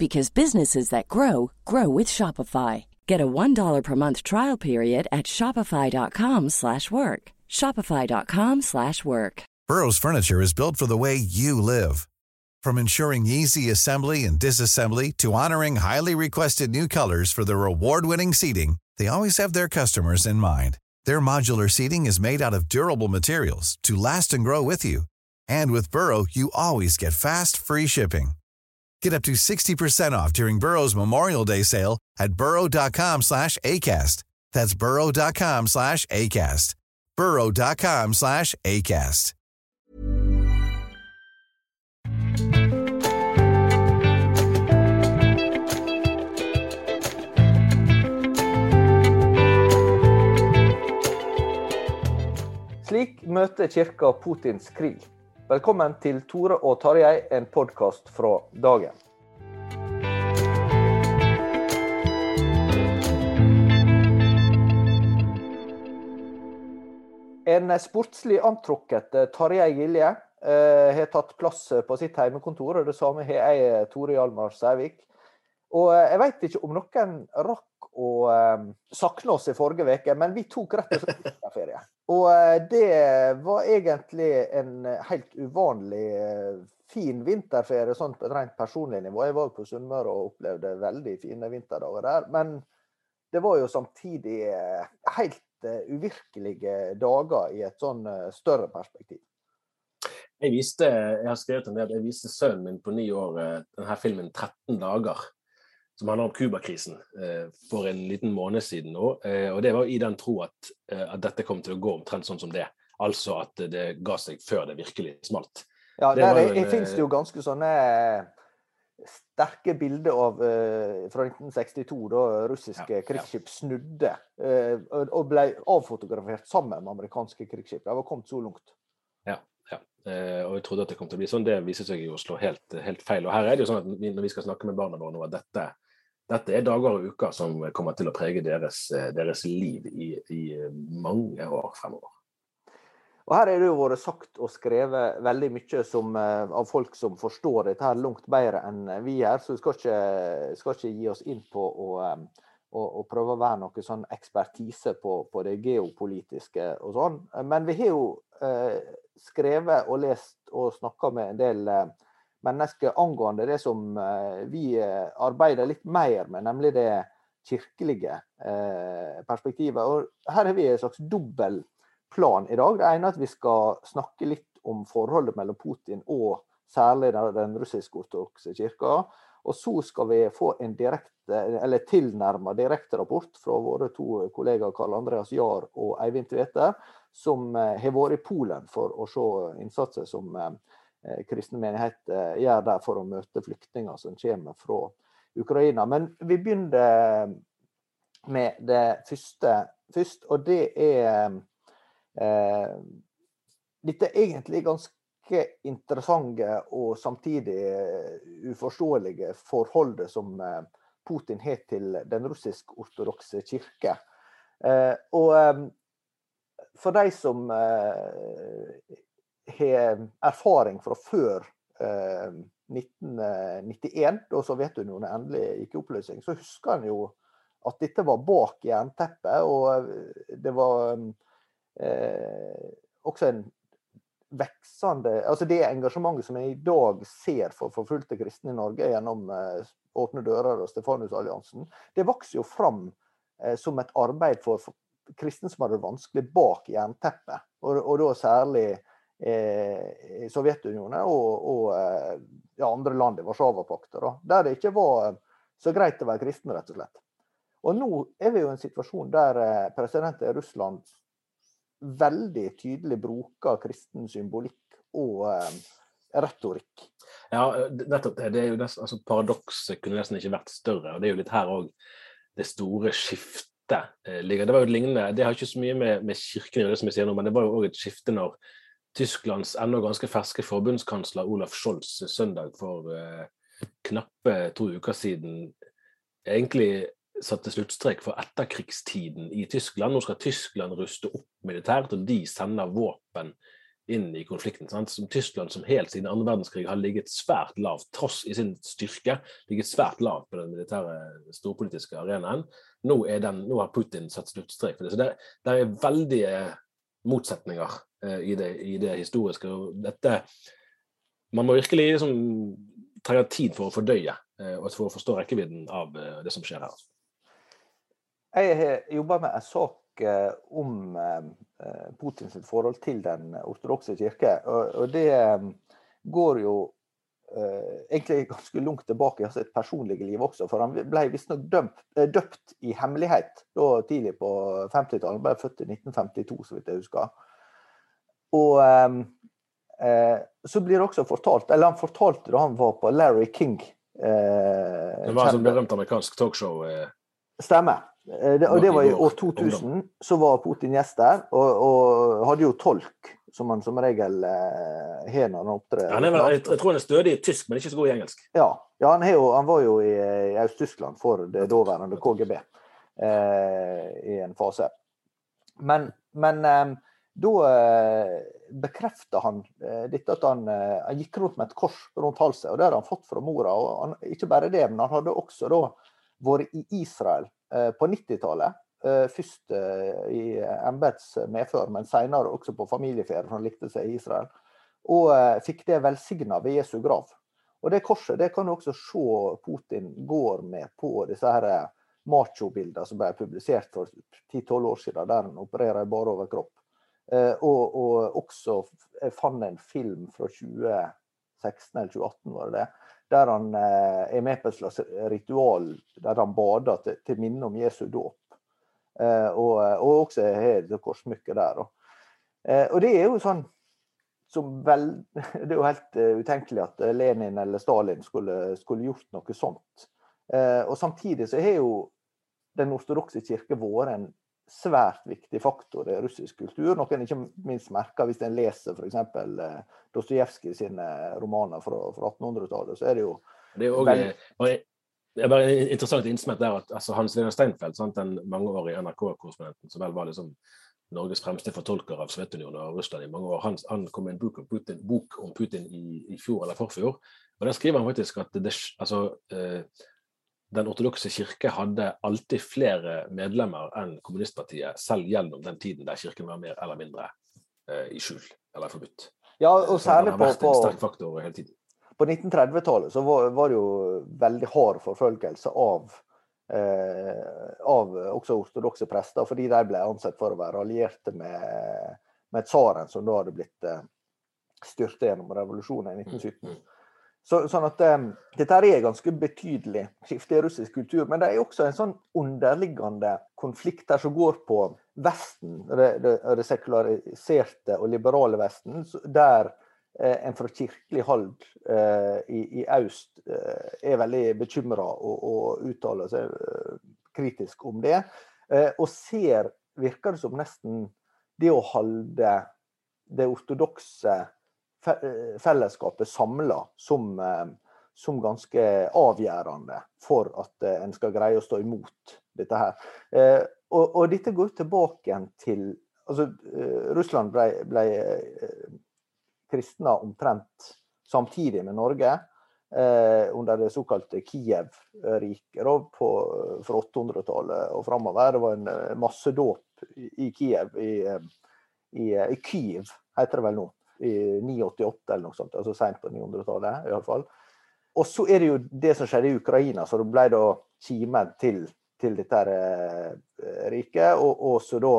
because businesses that grow grow with Shopify. Get a $1 per month trial period at shopify.com/work. shopify.com/work. Burrow's furniture is built for the way you live. From ensuring easy assembly and disassembly to honoring highly requested new colors for their award-winning seating, they always have their customers in mind. Their modular seating is made out of durable materials to last and grow with you. And with Burrow, you always get fast, free shipping. Get up to 60% off during Burrow's Memorial Day sale at burrow.com slash ACAST. That's burrow.com slash ACAST. burrow.com slash ACAST. Slik møter kirka Putins krig. Velkommen til Tore og Tarjei, en podkast fra dagen. En sportslig antrukket Tarjei Gilje eh, har tatt plass på sitt heimekontor, og det samme har jeg, Tore Hjalmar Sævik. Og eh, jeg veit ikke om noen rakk å eh, sakne oss i forrige uke, men vi tok rett og slett vinterferie. Og eh, det var egentlig en helt uvanlig eh, fin vinterferie sånn på et rent personlig nivå. Jeg var på Sunnmøre og opplevde veldig fine vinterdager der. Men det var jo samtidig eh, helt eh, uvirkelige dager i et sånn eh, større perspektiv. Jeg, viste, jeg har skrevet en del, jeg viste sønnen min på ni år eh, denne filmen 13 dager, som handler om Cuba-krisen, eh, for en liten måned siden nå. Eh, og det var i den tro at, eh, at dette kom til å gå omtrent sånn som det. Altså at det ga seg før det virkelig smalt. Ja, Det der er- en, finnes det jo ganske sånne sterke bilder av, fra 1962, da russiske Ja, krigsskip snudde og ble avfotografert sammen med amerikanske krigsskip. De var kommet så langt. Ja, ja. Og jeg trodde at det kom til å bli sånn. Det viser seg jo å slå helt, helt feil. Og her er det jo sånn at vi, når vi skal snakke med barna våre nå, at dette, dette er dager og uker som kommer til å prege deres, eh, deres liv i, i mange år fremover. Og Her er det jo vært sagt og skrevet veldig mye som, eh, av folk som forstår dette her langt bedre enn vi gjør, så vi skal ikke, skal ikke gi oss inn på å, eh, å, å prøve å være noe sånn ekspertise på, på det geopolitiske og sånn. Men vi har jo eh, skrevet og lest og snakka med en del eh, mennesker angående det som eh, vi eh, arbeider litt mer med, nemlig det kirkelige eh, perspektivet. Og her har vi en slags dobbel plan i dag. Det ene er at vi skal snakke litt om forholdet mellom Putin og særlig den, russisk-ortodokse kirka. Og så skal vi få en direkte, eller tilnærma direkterapport fra våre to kollegaer Karl Andreas Jahr og Eivind Tveter, som har vært i Polen for å se innsatser som kristne menighet gjør der for å møte flyktninger som kommer fra Ukraina. Men vi begynner med det første først, og det er eh, dette er egentlig ganske interessante og samtidig eh, uforståelige forholdet som eh, Putin har til den russisk-ortodokse kirke. Eh, og eh, for de som eh, har erfaring fra før eh, 1991, da Sovjetunionen endelig gikk i oppløsning, så husker en jo at dette var bak jernteppet. Og det var eh, også en veksende altså Det engasjementet som jeg i dag ser for forfulgte kristne i Norge gjennom eh, Åpne dører og Stefanusalliansen, det vokser jo fram eh, som et arbeid for, for kristne som har det vanskelig bak jernteppet. Og, og da særlig eh, i Sovjetunionen og, og eh, ja, andre land i Warszawapakta, der det ikke var så greit å være kristen, rett og slett. Og nå er vi jo i en situasjon der eh, presidenten i Russland veldig tydelig bruker kristen symbolikk og eh, retorikk. Ja, nettopp det. det er jo nesten, altså, Paradokset kunne nesten ikke vært større. og Det er jo litt her òg det store skiftet eh, ligger. Det var jo lignende, det har ikke så mye med, med kirken å gjøre, men det var jo òg et skifte når Tysklands ennå ganske ferske forbundskansler Olaf Scholz søndag for eh, knappe to uker siden egentlig satte sluttstrek for etterkrigstiden i Tyskland. Nå skal Tyskland ruste opp militært, og de sender våpen inn i konflikten. Sant? Som Tyskland som helt siden andre verdenskrig har ligget svært lavt, tross i sin styrke, ligget svært lavt på den militære storpolitiske arenaen. Nå, den, nå har Putin satt sluttstrek for det. Så det, det er veldige motsetninger eh, i, det, i, det, historiske. Dette, man må virkelig liksom, trenge tid for å fordøye eh, og for å forstå rekkevidden av eh, det som skjer her. Jeg har jobba med en sak om Putins forhold til den ortodokse kirke. Og det går jo egentlig ganske langt tilbake i altså sitt personlige liv også. For han ble visstnok døpt i hemmelighet da tidlig på 50-tallet. Han ble født i 1952, så vidt jeg husker. Og eh, så blir det også fortalt Eller han fortalte da han var på Larry King. Eh, det var et berømt amerikansk talkshow? Eh. Stemmer. Eh, det, og det var i år 2000. Så var Putin gjest der, og, og hadde jo tolk, som han som regel eh, har når han opptrer. Ja, jeg, jeg, tror han er stødig i tysk, men ikke så god i engelsk. Ja, ja han, jo, han, var jo i, i Øst-Tyskland for det daværende KGB eh, i en fase. Men, men eh, da eh, bekrefta han eh, dette at han, han, gikk rundt med et kors rundt halsen, og det hadde han fått fra mora. og han, Ikke bare det, men han hadde også da vært i Israel Eh, på 90-tallet. Eh, først eh, i embets medfør, men senere også på familieferie, for han likte seg i Israel. Og fikk det velsigna ved Jesu grav. Og det korset det kan du også se Putin går med på disse her macho-bildene som ble publisert for 10-12 år siden, der han opererer bare over kropp. Og, og også jeg fant en film fra 2016 eller 2018, var det det, der han eh, er med på et slags ritual der han bader til, til minne om Jesu dåp. Eh, og, og, også har det korsmykket der. Eh, og det er jo sånn som vel Det er jo helt utenkelig at Lenin eller Stalin skulle, skulle gjort noe sånt. og samtidig så har jo den ortodokse kirke vært en svært viktig faktor i russisk kultur. Noe en ikke minst merker hvis en leser f.eks. Eh, Dostojevskij sine romaner fra, fra 1800-tallet. så er det jo det er også. Det er bare interessant innsmett der at altså, Hans Wilhelm Steinfeld, sant, den mangeårige NRK-korrespondenten som vel var liksom Norges fremste fortolker av Sovjetunionen og Russland i mange år, han, han kom med en bok om Putin, bok om Putin i, i, fjor eller forfjor. og Der skriver han faktisk at det, altså, eh, den ortodokse kirke hadde alltid flere medlemmer enn kommunistpartiet, selv gjennom den tiden der kirken var mer eller mindre eh, i skjul eller forbudt. Ja, og særlig på, på, på 1930-tallet så var, var, det jo veldig hard forfølgelse av, eh, av også ortodokse prester, fordi de ble ansett for å være allierte med, med tsaren, som da hadde blitt eh, styrte gjennom revolusjonen i 1917. Så, sånn at um, Dette er ganske betydelig skifte i russisk kultur. Men det er også en sånn underliggende konflikt her som går på Vesten, det, det, det sekulariserte og liberale Vesten, der eh, en fra kirkelig hold eh, i, i, øst eh, er veldig bekymra og, og, uttaler seg eh, kritisk om det. Eh, og ser, virker det som nesten det å holde det ortodokse Eh, fellesskapet samla som, eh, som, ganske avgjørende for at eh, en skal greie å stå imot dette her. Og, og dette går tilbake til altså, Russland ble, ble kristna omtrent samtidig med Norge. Eh, under det såkalte Kiev-riket fra 800-tallet og framover. Det var en massedåp i Kiev, i, i, i Kyiv heter det vel nå. i 988 eller noe sånt, altså seint på 900-tallet iallfall. Og så er det jo det som skjedde i Ukraina, så det ble da kimen til, til dette eh, riket. Og, og så da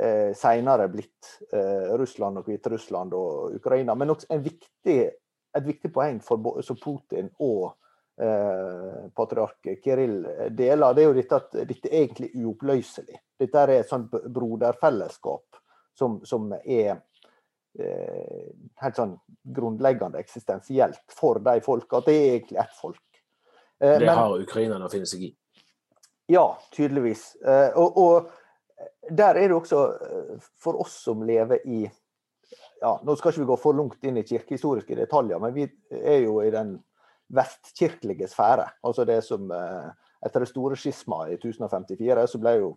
eh, seinere blitt eh, Russland og Hviterussland og Ukraina. Men også viktig, et viktig poeng for så Putin og eh, patriark Kiril deler, det er jo dette at dette er egentlig uoppløselig. Dette er et sånt broderfellesskap som, som er eh, helt sånn grunnleggende eksistensielt for de folka. At det er egentlig ett folk. Eh, det har ukrainerne å finne seg i? Ja, tydeligvis. Eh, og, og der er det også eh, for oss som lever i ja, Nå skal ikke vi gå for langt inn i kirkehistoriske detaljer, men vi er jo i den vestkirkelige sfære. Altså det som eh, Etter det store skisma i 1054 så ble jo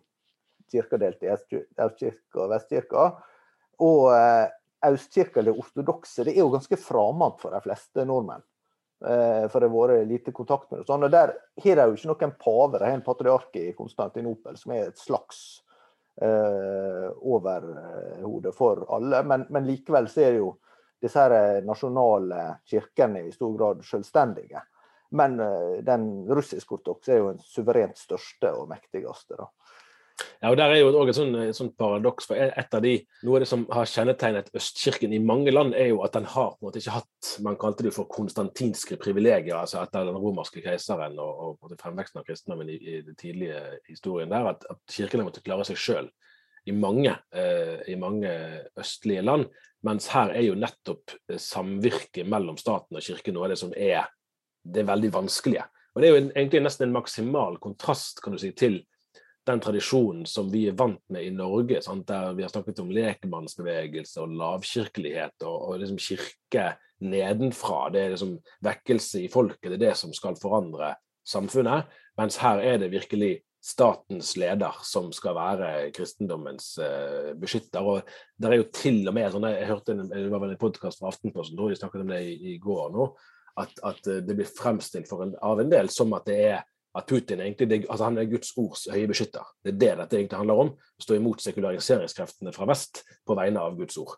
kirka delt i østkirka og vestkirka. Og eh, østkirka, eller ortodokse, det er jo ganske framand for de fleste nordmenn. Eh, for det har vært lite kontakt med det. Sånn, og Der har de jo ikke noen pave, de har en patriark i Konstantinopel som er et slags eh, overhode for alle. Men, men, likevel så er jo disse her eh, nasjonale kirkene i stor grad selvstendige. Men eh, den russisk-ortodokse er jo den suverent største og mektigste. da. Ja, og der er jo også et sånt, et sånt paradoks. for et av de, Noe av det som har kjennetegnet Østkirken i mange land, er jo at den har på en måte ikke hatt Man kalte det for konstantinske privilegier altså etter den romerske keiseren og, og fremveksten av kristendommen i, i den tidlige historien der, at, at har måttet klare seg sjøl i eh, i mange østlige land. Mens her er jo nettopp eh, samvirket mellom staten og kirken noe av det som er det veldig vanskelige. Og Det er jo en, egentlig nesten en maksimal kontrast kan du si, til den tradisjonen som vi er vant med i Norge, sant? der vi har snakket om lekmannsbevegelse og lavkirkelighet og, og liksom kirke nedenfra. Det er liksom vekkelse i folket, det er det som skal forandre samfunnet. Mens her er det virkelig statens leder som skal være kristendommens uh, beskytter. og det er jo til og med sånn, Jeg hørte en, det var vel en podkast fra Aftenposten vi snakket om det i, i går nå, at, at, det blir fremstilt en, av en del som at det er at Putin egentlig, det, altså han er Guds ords høye beskytter. Det er det dette egentlig handler om. Å stå imot sekulariseringskreftene fra vest på vegne av Guds ord.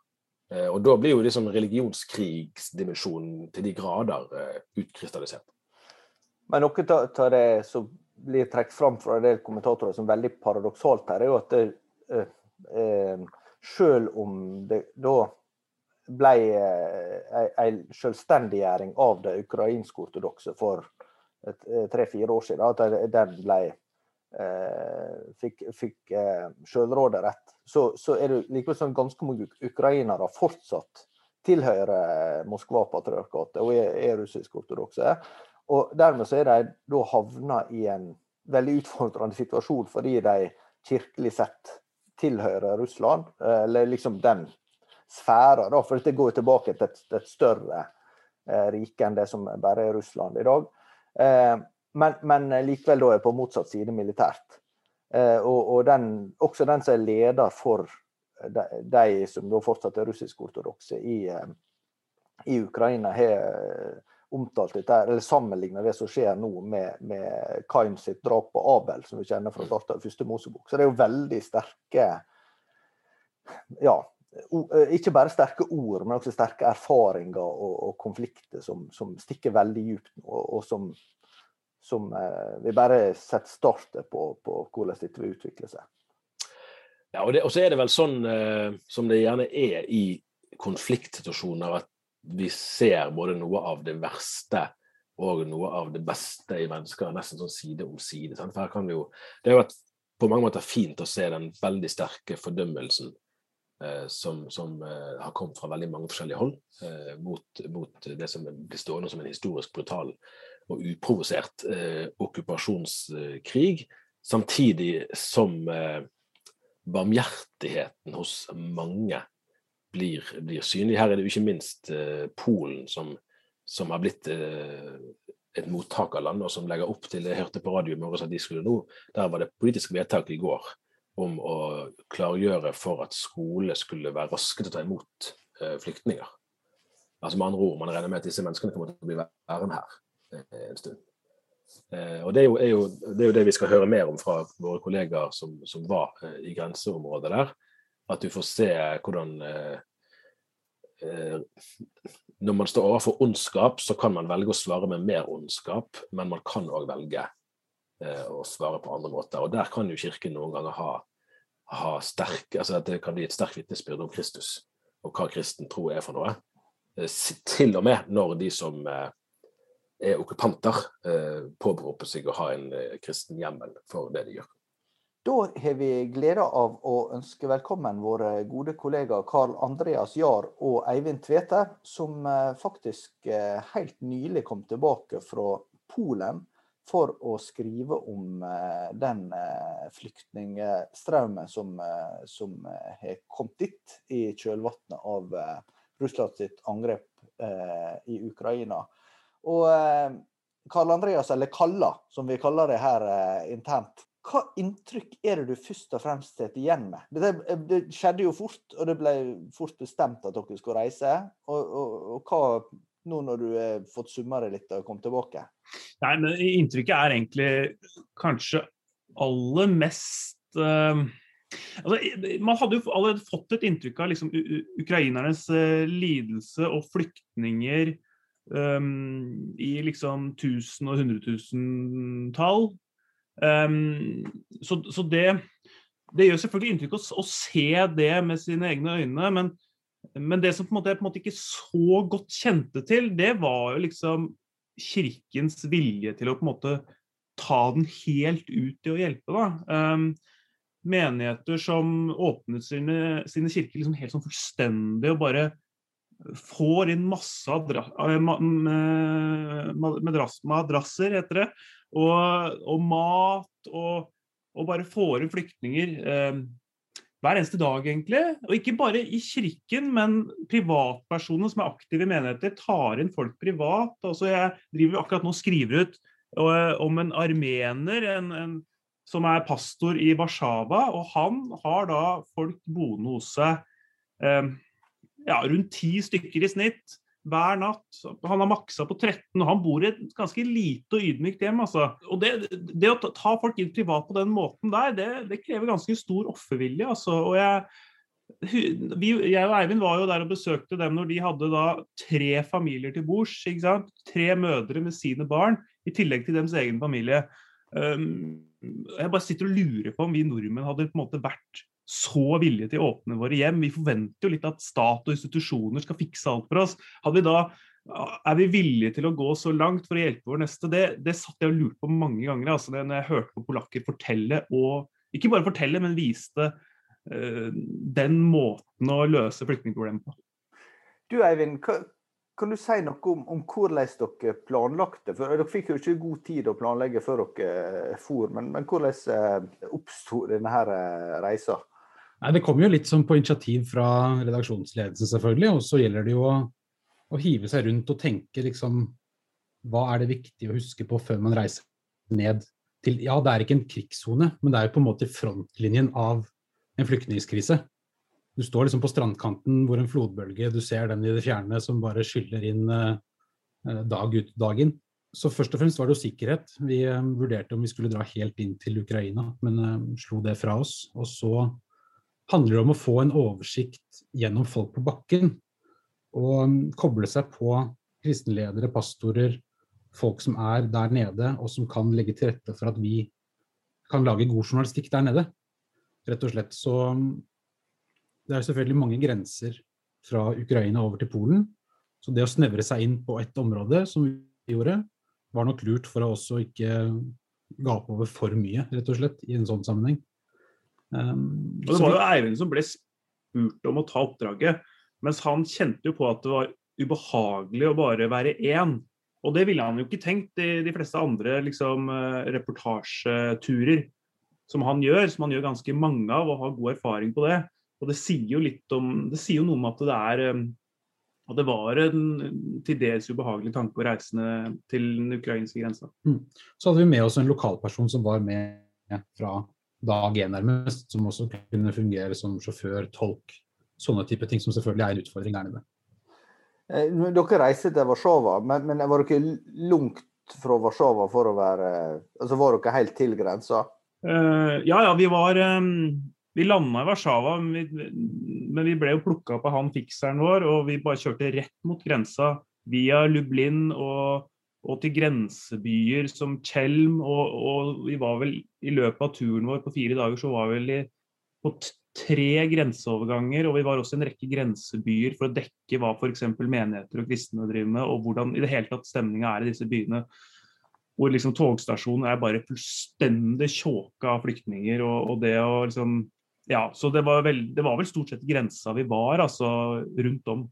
Uh, og Da blir jo liksom religionskrigsdimensjonen til de grader uh, utkrystallisert. Men noe av det som blir trukket fram fra en del kommentatorer som veldig paradoksalt her, er jo at det, eh, eh, selv om det da ble eh, en selvstendiggjøring av det ukrainsk-ortodokse for eh, tre-fire år siden, at den ble eh, fikk, fikk eh, selvråderett, så, så, er det likevel sånn ganske mange ukrainere fortsatt tilhører Moskva-patriarkatet og er, er russisk-ortodokse. Og Dermed så er de da havna i en veldig utfordrende situasjon fordi de kirkelig sett tilhører Russland, eller liksom den sfæra. For dette går tilbake til et, et større eh, rike enn det som bare er Russland i dag. Eh, men, men, likevel da er på motsatt side militært. Eh, og, og den, også den som er leder for de, de som da fortsatt er russisk-ortodokse i, eh, i Ukraina, har omtalt dette, eller sammenligna det som skjer nå med, med Kain sitt drap på Abel, som vi kjenner fra starten av første Mosebok. Så det er jo veldig sterke ja, ikke bare sterke ord, men også sterke erfaringer og, og konflikter som, som, stikker veldig dypt, og, og som, som eh, vi bare setter startet på, på, hvordan dette vil utvikle seg. Ja, og, det, og så er det vel sånn eh, som det gjerne er i konfliktsituasjoner, at vi ser både noe av det verste og noe av det beste i mennesker, nesten sånn side om side. Sant? For her kan vi jo, Det har vært på mange måter fint å se den veldig sterke fordømmelsen eh, som, som eh, har kommet fra veldig mange forskjellige hold eh, mot, mot, det som blir stående som en historisk brutal og uprovosert eh, okkupasjonskrig, samtidig som eh, barmhjertigheten hos mange blir, blir synlig. Her er det jo ikke minst eh, Polen som, som, har blitt eh, et mottakerland, og som legger opp til Jeg hørte på radio i morges at de skulle nå Der var det politisk vedtak i går om å klargjøre for at skole skulle være raske til å ta imot eh, flyktninger. Altså med andre ord, Man regner med at disse menneskene kommer til å bli værende her eh, en stund. Eh, og det er, jo, er jo, det er, jo, det vi skal høre mer om fra våre kollegaer som, som var i grenseområdet der at du får se hvordan når man står overfor ondskap, så kan man velge å svare med mer ondskap, men man kan òg velge eh, å svare på andre måter. Og der kan jo Kirken noen ganger ha, ha sterk, altså at det kan bli et sterkt vitnesbyrd om Kristus og hva kristen tro er for noe. Eh, til og med når de som eh, er okkupanter, påberoper seg å ha en kristen hjemmel for det de gjør. Da har vi gleda av å ønske velkommen våre gode kollegaer Karl Andreas Jahr og Eivind Tvete, som faktisk helt nylig kom tilbake fra Polen for å skrive om eh, den flyktningstrømmen som, som har kommet dit i kjølvannet av Russland sitt angrep i Ukraina. Og Karl Andreas, eller Kalla, som vi kaller det her internt, hva inntrykk er det du først og fremst sitter igjen med? Det, det, skjedde jo fort, og det ble fort bestemt at dere skulle reise. Og, og, og hva nå når du har fått summa det litt og kommet tilbake? Nei, men Inntrykket er egentlig kanskje aller mest uh, altså, Man hadde jo allerede fått et inntrykk av liksom, ukrainernes uh, lidelse og flyktninger um, i liksom tusen- og hundretusentall. Um, så, så det, det, gjør selvfølgelig inntrykk å, å, se det med sine egne øyne, men, men det som på en måte jeg på en måte ikke så godt kjente til, det var jo liksom kirkens vilje til å på en måte ta den helt ut i å hjelpe. da. Um, menigheter som åpnet sine, sine kirker liksom helt sånn fullstendig og bare får inn masse madrasser, heter det, og, og mat, og, og, bare får inn flyktninger eh, hver eneste dag, egentlig. Og ikke bare i kirken, men privatpersoner som er aktive i menigheter, tar inn folk privat. Altså, jeg driver akkurat nå skriver ut eh, om en armener en, en, som er pastor i Warszawa, og han har da folk boende hos seg. Eh, ja, rundt ti stykker i snitt hver natt. Han har maksa på 13, og han bor i et ganske lite og ydmykt hjem. Altså. Og det, det, å ta folk inn privat på den måten der, det, det krever ganske stor offervilje. Altså. Og jeg, vi, jeg og Eivind var jo der og besøkte dem når de hadde da tre familier til bords. Tre mødre med sine barn, i tillegg til deres egen familie. Um, jeg bare sitter og lurer på om vi nordmenn hadde på en måte vært så villige til å åpne våre hjem. Vi forventer jo litt at stat og institusjoner skal fikse alt for oss. Hadde vi da er vi villige til å gå så langt for å hjelpe vår neste? Det, det satt jeg og lurte på mange ganger altså, når jeg hørte på polakker fortelle, og ikke bare fortelle, men viste uh, den måten å løse flyktningproblemet på. Du Eivind, kan du si noe om, om hvordan dere planlagte? For Dere fikk jo ikke god tid å planlegge før dere for, men, men hvordan uh, oppsto denne reisa? Nei, Det kommer jo litt som på initiativ fra redaksjonsledelsen, selvfølgelig. Og så gjelder det jo å, å, hive seg rundt og tenke liksom Hva er det viktig å huske på før man reiser ned til Ja, det er ikke en krigssone, men det er jo på en måte frontlinjen av en flyktningkrise. Du står liksom på strandkanten hvor en flodbølge, du ser den i det fjerne som bare skyller inn eh, dag ut dag inn. Så først og fremst var det jo sikkerhet. Vi eh, vurderte om vi skulle dra helt inn til Ukraina, men eh, slo det fra oss. Og så handler det om å få en oversikt gjennom folk på bakken. Og um, koble seg på kristenledere, pastorer, folk som er der nede, og som kan legge til rette for at vi kan lage god journalistikk der nede. Rett og slett. Så um, det er selvfølgelig mange grenser fra Ukraina over til Polen. Så det å snevre seg inn på ett område, som vi gjorde, var nok lurt for å også ikke gape over for mye, rett og slett, i en sånn sammenheng. Um, og Det var jo Eivind som ble spurt om å ta oppdraget, mens han kjente jo på at det var ubehagelig å bare være én. Og det ville han jo ikke tenkt i de fleste andre liksom, eh, reportasjeturer som han gjør, som han gjør ganske mange av og har god erfaring på det. Og det sier jo litt om Det sier jo noe om at det er ehm, at det var en til dels ubehagelig tanke å reise til den ukrainske grensa. Mm. Så hadde vi med oss en lokalperson som var med fra dag én nærmest, som også kunne fungere som sjåfør, tolk. Sånne type ting som selvfølgelig er en utfordring der nede. Eh, dere reiser til Warszawa, men, men, var dere langt fra Warszawa for å være Altså var dere helt til grensa? Uh, ja, ja, vi var um, vi landa i Warszawa, men vi, men vi ble jo plukka opp av han fikseren vår, og vi bare kjørte rett mot grensa via Lublin og, og til grensebyer som Tjelm. Og, og, vi var vel i løpet av turen vår på fire dager så var vi vel i, på tre grenseoverganger, og vi var også i en rekke grensebyer for å dekke hva f.eks. menigheter og kristne driver med, og hvordan i det hele tatt stemninga er i disse byene hvor liksom togstasjonen er bare fullstendig tjåka av flyktninger. Og, og, det å liksom Ja, så det var, vel, det var, vel, stort sett grensa vi var, altså rundt om.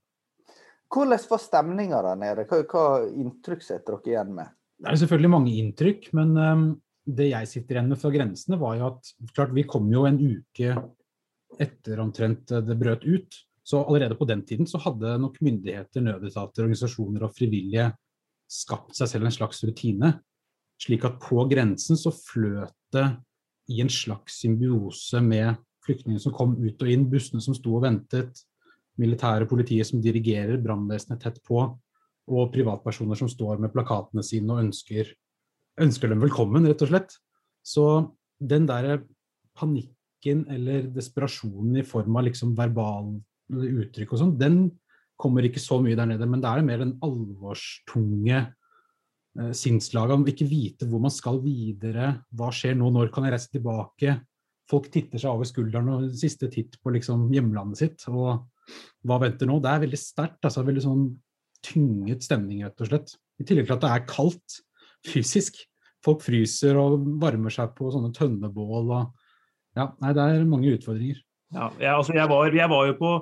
Hvordan var stemninga der nede? Hva, hva inntrykk setter dere igjen med? Det er selvfølgelig mange inntrykk, men um, det jeg sitter igjen med fra grensene, var jo at klart vi kom jo en uke etter omtrent det brøt ut. Så allerede på den tiden så hadde nok myndigheter, nødetater, organisasjoner og frivillige skapt seg selv en slags rutine. Slik at på grensen så fløt det i en slags symbiose med flyktninger som kom ut og inn, bussene som sto og ventet, militære politiet som dirigerer, brannvesenet tett på, og privatpersoner som står med plakatene sine og ønsker, ønsker dem velkommen, rett og slett. Så den der panikken eller desperasjonen i form av liksom verbal uttrykk og sånn, den kommer ikke så mye der nede. Men det er mer den alvorstunge eh, sinnslaget om ikke vite hvor man skal videre. Hva skjer nå, når kan jeg reise tilbake? Folk titter seg over skulderen og siste titt på liksom hjemlandet sitt. Og hva venter nå? Det er veldig sterkt. Altså, veldig sånn tynget stemning, rett og slett. I tillegg til at det er kaldt fysisk. Folk fryser og varmer seg på sånne tønnebål. Og, ja, nei, det er mange utfordringer. Ja, jeg, altså jeg, var, jeg var jo på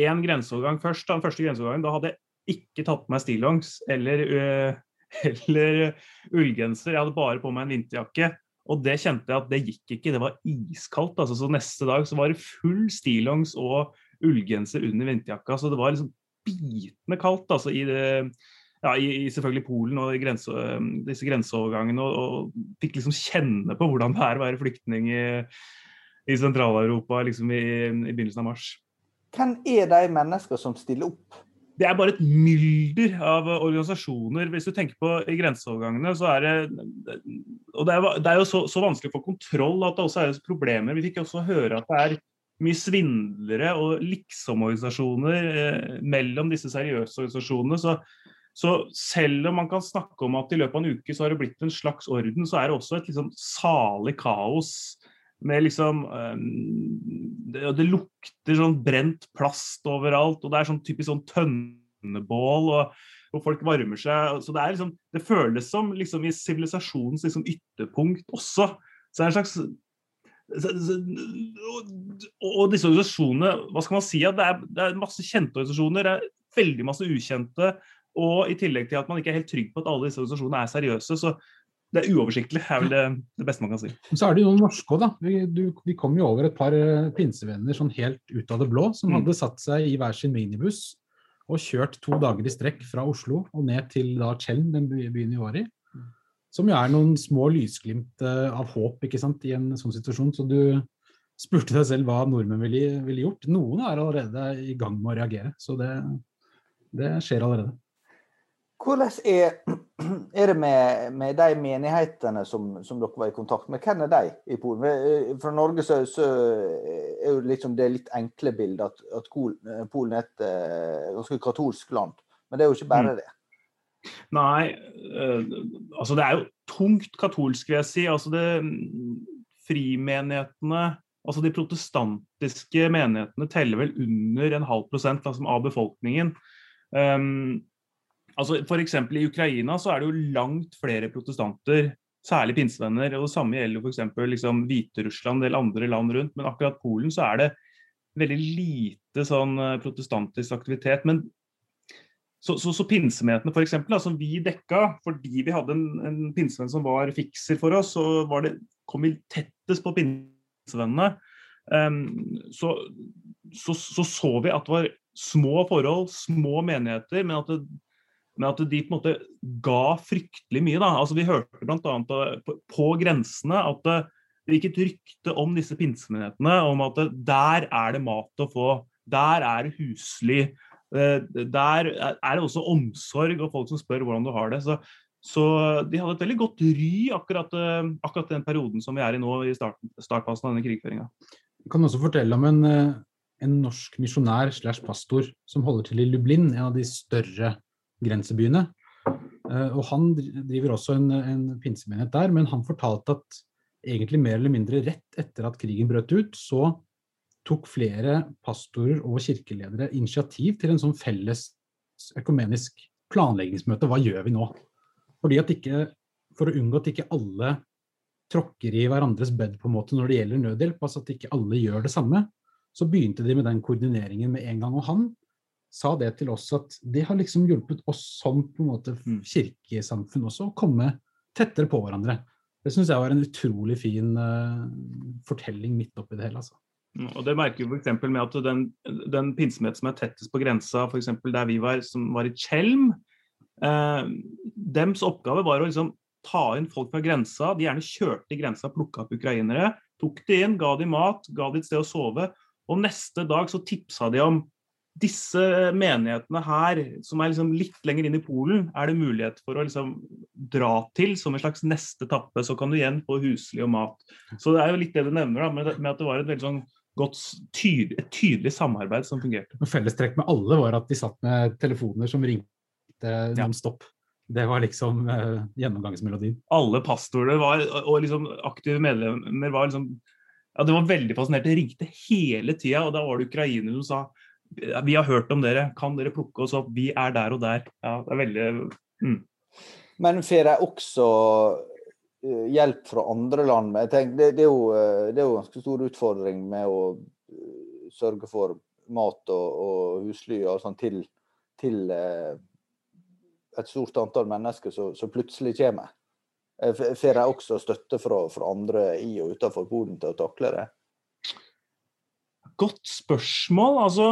én grenseovergang først. Den første grenseovergangen, da hadde jeg ikke tatt på meg stillongs eller, øh, eller ullgenser. Jeg hadde bare på meg en vinterjakke. Og det kjente jeg at det gikk ikke. Det var iskaldt. Altså, så neste dag så var det full stillongs og ullgenser under vinterjakka. Så det var liksom bitende kaldt altså, i, det, ja, i, i, selvfølgelig Polen og grense, disse grenseovergangene. Og, og, fikk liksom kjenne på hvordan det er å være flyktning i, i Sentral-Europa liksom i, i begynnelsen av mars. Hvem er de mennesker som stiller opp? Det er bare et mylder av organisasjoner. Hvis du tenker på i grenseovergangene, så er det Og det er, det er jo så, så, vanskelig å få kontroll at det også er problemer. Vi fikk også høre at det er mye svindlere og liksomorganisasjoner eh, mellom disse seriøse organisasjonene. Så, så, selv om man kan snakke om at i løpet av en uke så har det blitt en slags orden, så er det også et liksom salig kaos med liksom um, det, det, lukter sånn brent plast overalt, og det er sånn typisk sånn tønnebål. og, hvor folk varmer seg. så Det, liksom, det føles som liksom i sivilisasjonens liksom, ytterpunkt også. Så det er en slags og disse organisasjonene, hva skal man si? det er, det er masse kjente organisasjoner, det er veldig masse ukjente. Og i tillegg til at man ikke er helt trygg på at alle disse organisasjonene er seriøse, så det er uoversiktlig, er vel det, det, beste man kan si. Så er det jo noen norske òg, da. Vi, du, vi, kom jo over et par eh, pinsevenner sånn helt ut av det blå, som mm. hadde satt seg i hver sin minibuss og kjørt to dager i strekk fra Oslo og ned til da Tjelm, den byen vi var i. Som jo er noen små lysglimt uh, av håp ikke sant, i en sånn situasjon. Så du spurte deg selv hva nordmenn ville, ville gjort. Noen er allerede i gang med å reagere, så det, det skjer allerede. Hvordan er, er det med, med, de menighetene som, som, dere var i kontakt med? Hvem er de i Polen? Eh, fra Norge så, så er jo liksom det litt enkle bildet at, at Polen er et ganske katolsk land. Men det er jo ikke bare mm. det. Nei, uh, altså det er jo tungt katolsk, vil jeg si. Altså det, frimenighetene Altså De protestantiske menighetene teller vel under en halv prosent altså, av befolkningen. Um, altså F.eks. i Ukraina så er det jo langt flere protestanter, særlig pinsevenner. og Det samme gjelder f.eks. Liksom, Hviterussland del andre land rundt. Men akkurat Polen så er det veldig lite sånn eh, protestantisk aktivitet. men så, så, så pinsemenighetene for eksempel, som vi dekka fordi vi hadde en, en pinsevenn som var fikser for oss, så var det, kom vi tettest på pinsevennene. Um, så, så, så, så vi at det var små forhold, små menigheter, men at det, men at de på en måte ga fryktelig mye. da, altså Vi hørte bl.a. På, på grensene at det gikk et rykte om disse pinsemenighetene, om at der er det mat å få. Der er det husly. Eh, der er det også omsorg og folk som spør hvordan du har det. Så, så de hadde et veldig godt ry akkurat, eh, akkurat, den perioden som vi er i nå, i starten, startfasen av denne krigføringa. Jeg kan også fortelle om en, eh, en norsk misjonær slash pastor som holder til i Lublin, en av de større grensebyene. Og han driver også en, en pinsemenighet der, men han fortalte at egentlig mer eller mindre rett etter at krigen brøt ut, så tok flere pastorer og kirkeledere initiativ til en sånn felles økumenisk planleggingsmøte. Hva gjør vi nå? Fordi at ikke, For å unngå at ikke alle tråkker i hverandres bed på en måte når det gjelder nødhjelp, altså at ikke alle gjør det samme, så begynte de med den koordineringen med en gang. Og han sa det til oss at det har liksom hjulpet oss som på en måte kirkesamfunn også å komme tettere på hverandre. Det syns jeg var en utrolig fin uh, fortelling midt oppi det hele. altså. Mm, og Det merker vi f.eks. med at den, den pinsemenigheten som er tettest på grensa, f.eks. der vi var, som var i Tjelm, eh, dems oppgave var å liksom ta inn folk fra grensa. De gjerne kjørte i grensa, plukka opp ukrainere. Tok de inn, ga de mat, ga de et sted å sove. Og neste dag så tipsa de om disse menighetene her, som er liksom litt lenger inn i Polen, er det mulighet for å liksom dra til som en slags neste tappe. Så kan du igjen få husly og mat. Så det er jo litt det du nevner, da, med, at det var et veldig sånn godt, tydelig, et tydelig samarbeid som fungerte. Fellestrekk med alle var at de satt med telefoner som ringte non-stop. Det var liksom uh, gjennomgangsmelodien. Alle pastorer var, og liksom aktive medlemmer var liksom ja, Det var veldig fascinert. Det ringte hele tida, og da var det ukrainere som sa vi har hørt om dere, kan dere plukke oss opp? Vi er der og der. Ja, det er veldig mm. Men får de også hjelp fra andre land? Men Jeg tenker, det, det, er jo, eh, det er jo en ganske stor utfordring med å eh, sørge for mat og, og husly og sånn til, til et stort antall mennesker som plutselig kommer. Får de også støtte fra, fra, andre i og utenfor Polen til å takle det? Godt spørsmål. Altså,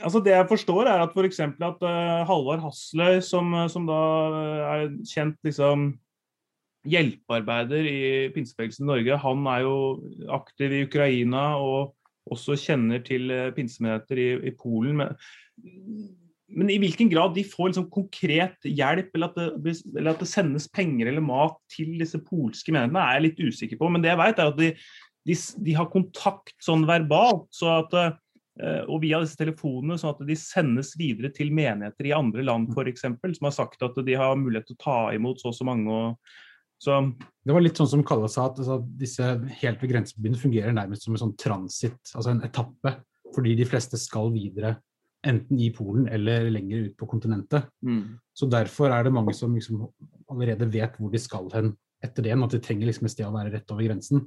altså det jeg forstår, er at f.eks. at uh, Halvard Hasløy, som, som, da er kjent liksom hjelpearbeider i pinsebevegelsen i Norge, han er jo aktiv i Ukraina og også kjenner til pinsemenigheter i, i Polen. Men men i hvilken grad de får liksom konkret hjelp, eller at, det, eller at, det, sendes penger eller mat til disse polske menighetene, er jeg litt usikker på. Men det jeg vet er at de, de, de har kontakt sånn verbalt, så at, eh, og via disse telefonene, sånn at de sendes videre til menigheter i andre land f.eks., som har sagt at de har mulighet til å ta imot så og så mange. og så. Det var litt sånn som Kalle sa, at altså, disse helt ved grensebyene fungerer nærmest som en sånn transit, altså en etappe, fordi de fleste skal videre enten i Polen eller lenger ut på kontinentet. Mm. Så derfor er det mange som liksom allerede vet hvor de skal hen etter det, at de trenger liksom et sted å være rett over grensen.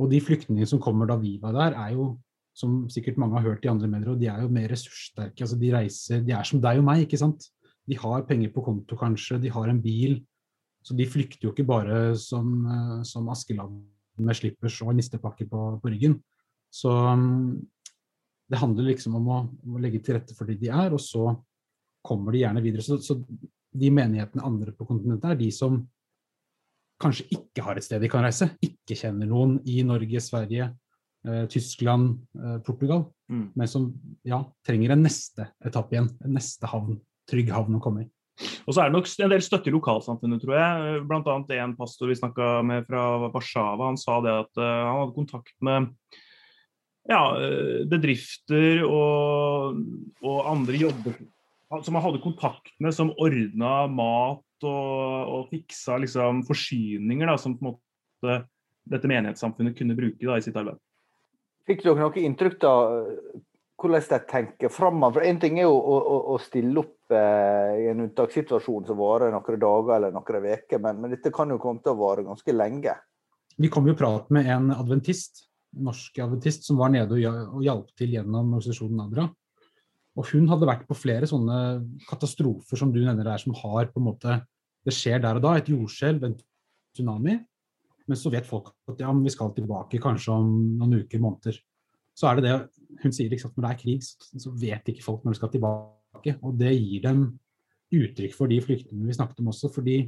Og de flyktningene som kommer da vi var der, er jo, som sikkert mange har hørt i andre medier, og de er jo mer ressurssterke. altså De reiser, de er som deg og meg, ikke sant. De har penger på konto kanskje, de har en bil. Så de flykter jo ikke bare som, eh, som Askeladden med slippers og nistepakke på, på ryggen. Så det handler liksom om å, om å, legge til rette for de de er, og så kommer de gjerne videre. Så, så de menighetene andre på kontinentet er de som kanskje ikke har et sted de kan reise. Ikke kjenner noen i Norge, Sverige, eh, Tyskland, eh, Portugal. Mm. Men som ja, trenger en neste etappe igjen. En neste havn. Trygg havn å komme i. Og så er det nok en del støtte i lokalsamfunnet, tror jeg. Blant annet en pastor vi snakka med fra Warszawa, han sa det at uh, han hadde kontakt med ja, eh, bedrifter og, og, andre jobber som han hadde kontakt med, som ordna mat og, og fiksa liksom, forsyninger da, som på en måte dette menighetssamfunnet kunne bruke da, i sitt arbeid. Fikk dere noe inntrykk da, hvordan de tenker framover? En ting er jo å, å, å stille opp eh, i en unntakssituasjon som varer noen dager eller noen uker, men, men, dette kan jo komme til å vare ganske lenge. Vi kom jo prat med en adventist norsk adventist som var nede og hjalp til gjennom organisasjonen ADRA. Og hun hadde vært på flere sånne katastrofer som du nevner der, som har på en måte Det skjer der og da, et jordskjelv, en tsunami. Men så vet folk at ja, vi skal tilbake kanskje om noen uker, måneder. Så er det det hun sier liksom når det er krig, så vet ikke folk når de skal tilbake. Og det gir dem uttrykk for de flyktningene vi snakket om også. fordi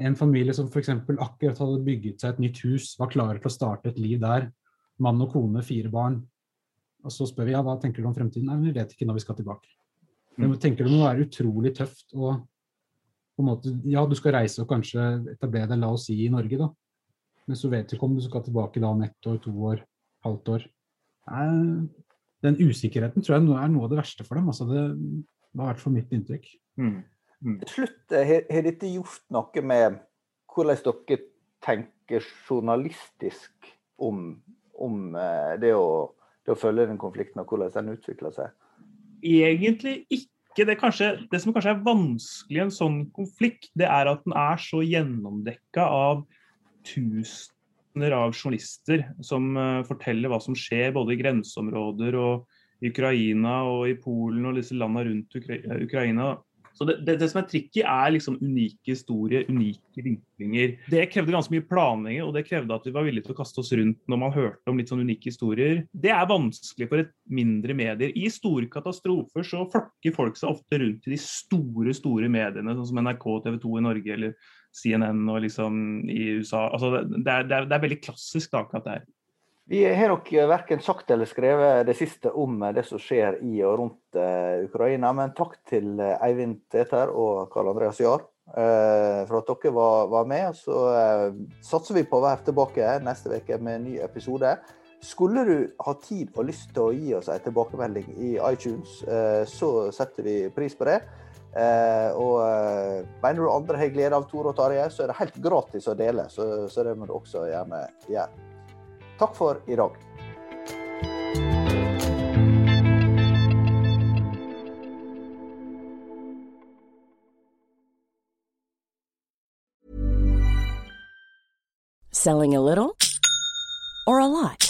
en familie som f.eks. akkurat hadde bygget seg et nytt hus, var klare til å starte et liv der, mann og kone, fire barn. Og så spør vi ja, hva tenker du om fremtiden. Nei, vi vet ikke når vi skal tilbake. Jeg tenker Det må være utrolig tøft å på en måte, Ja, du skal reise og kanskje etablere deg, la oss si, i Norge, da. Men så vet du ikke om du skal tilbake da om ett år, to år, halvt år. Er, den usikkerheten tror jeg er noe av det verste for dem. Altså det, det har vært for mitt inntrykk. Mm. Mm. Til slutt, eh, har dette gjort noe med hvordan dere tenker journalistisk om, om eh, det, å, det, å, følge den konflikten, og hvordan den utvikler seg? Egentlig ikke. Det, kanskje, det, som kanskje er vanskelig i en sånn konflikt, det er at den er så gjennomdekka av tusener av journalister som uh, forteller hva som skjer både i grenseområder og i Ukraina og i Polen og disse landene rundt Ukraina. Så det, det, det, som er tricky, er liksom unike historier, unike vinklinger. Det krevde ganske mye planlegging, og det krevde at vi var villige til å kaste oss rundt når man hørte om litt sånn unike historier. Det er vanskelig for et mindre medier. I store katastrofer så flokker folk seg ofte rundt til de store, store mediene, sånn som NRK, TV 2 i Norge eller CNN og liksom i USA. Altså det, er, det, er, det er veldig klassisk akkurat det her. Vi har nok verken sagt eller skrevet det siste om det som skjer i og rundt uh, Ukraina, men takk til Eivind Teter og Karl Andreas Jahr for at dere var, var med. Så satser vi på å være tilbake neste uke med en ny episode. Skulle du ha tid og lyst til å gi oss en tilbakemelding i iTunes, så setter vi pris på det. Og mener du andre har glede av Tore og Tarjei, så er det helt gratis å dele. Så, så det må du også gjerne gjøre. Takk for i dag. Selling a little or a lot?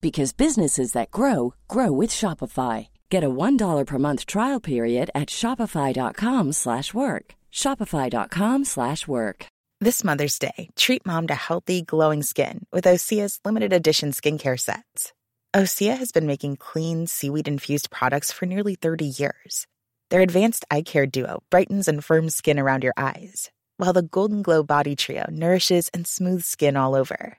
because businesses that grow grow with Shopify. Get a $1 per month trial period at Shopify.com slash work. Shopify.com slash work. This Mother's Day, treat mom to healthy, glowing skin with Osea's limited edition skincare sets. Osea has been making clean, seaweed-infused products for nearly 30 years. Their advanced eye care duo brightens and firms skin around your eyes, while the Golden Glow Body Trio nourishes and smooths skin all over.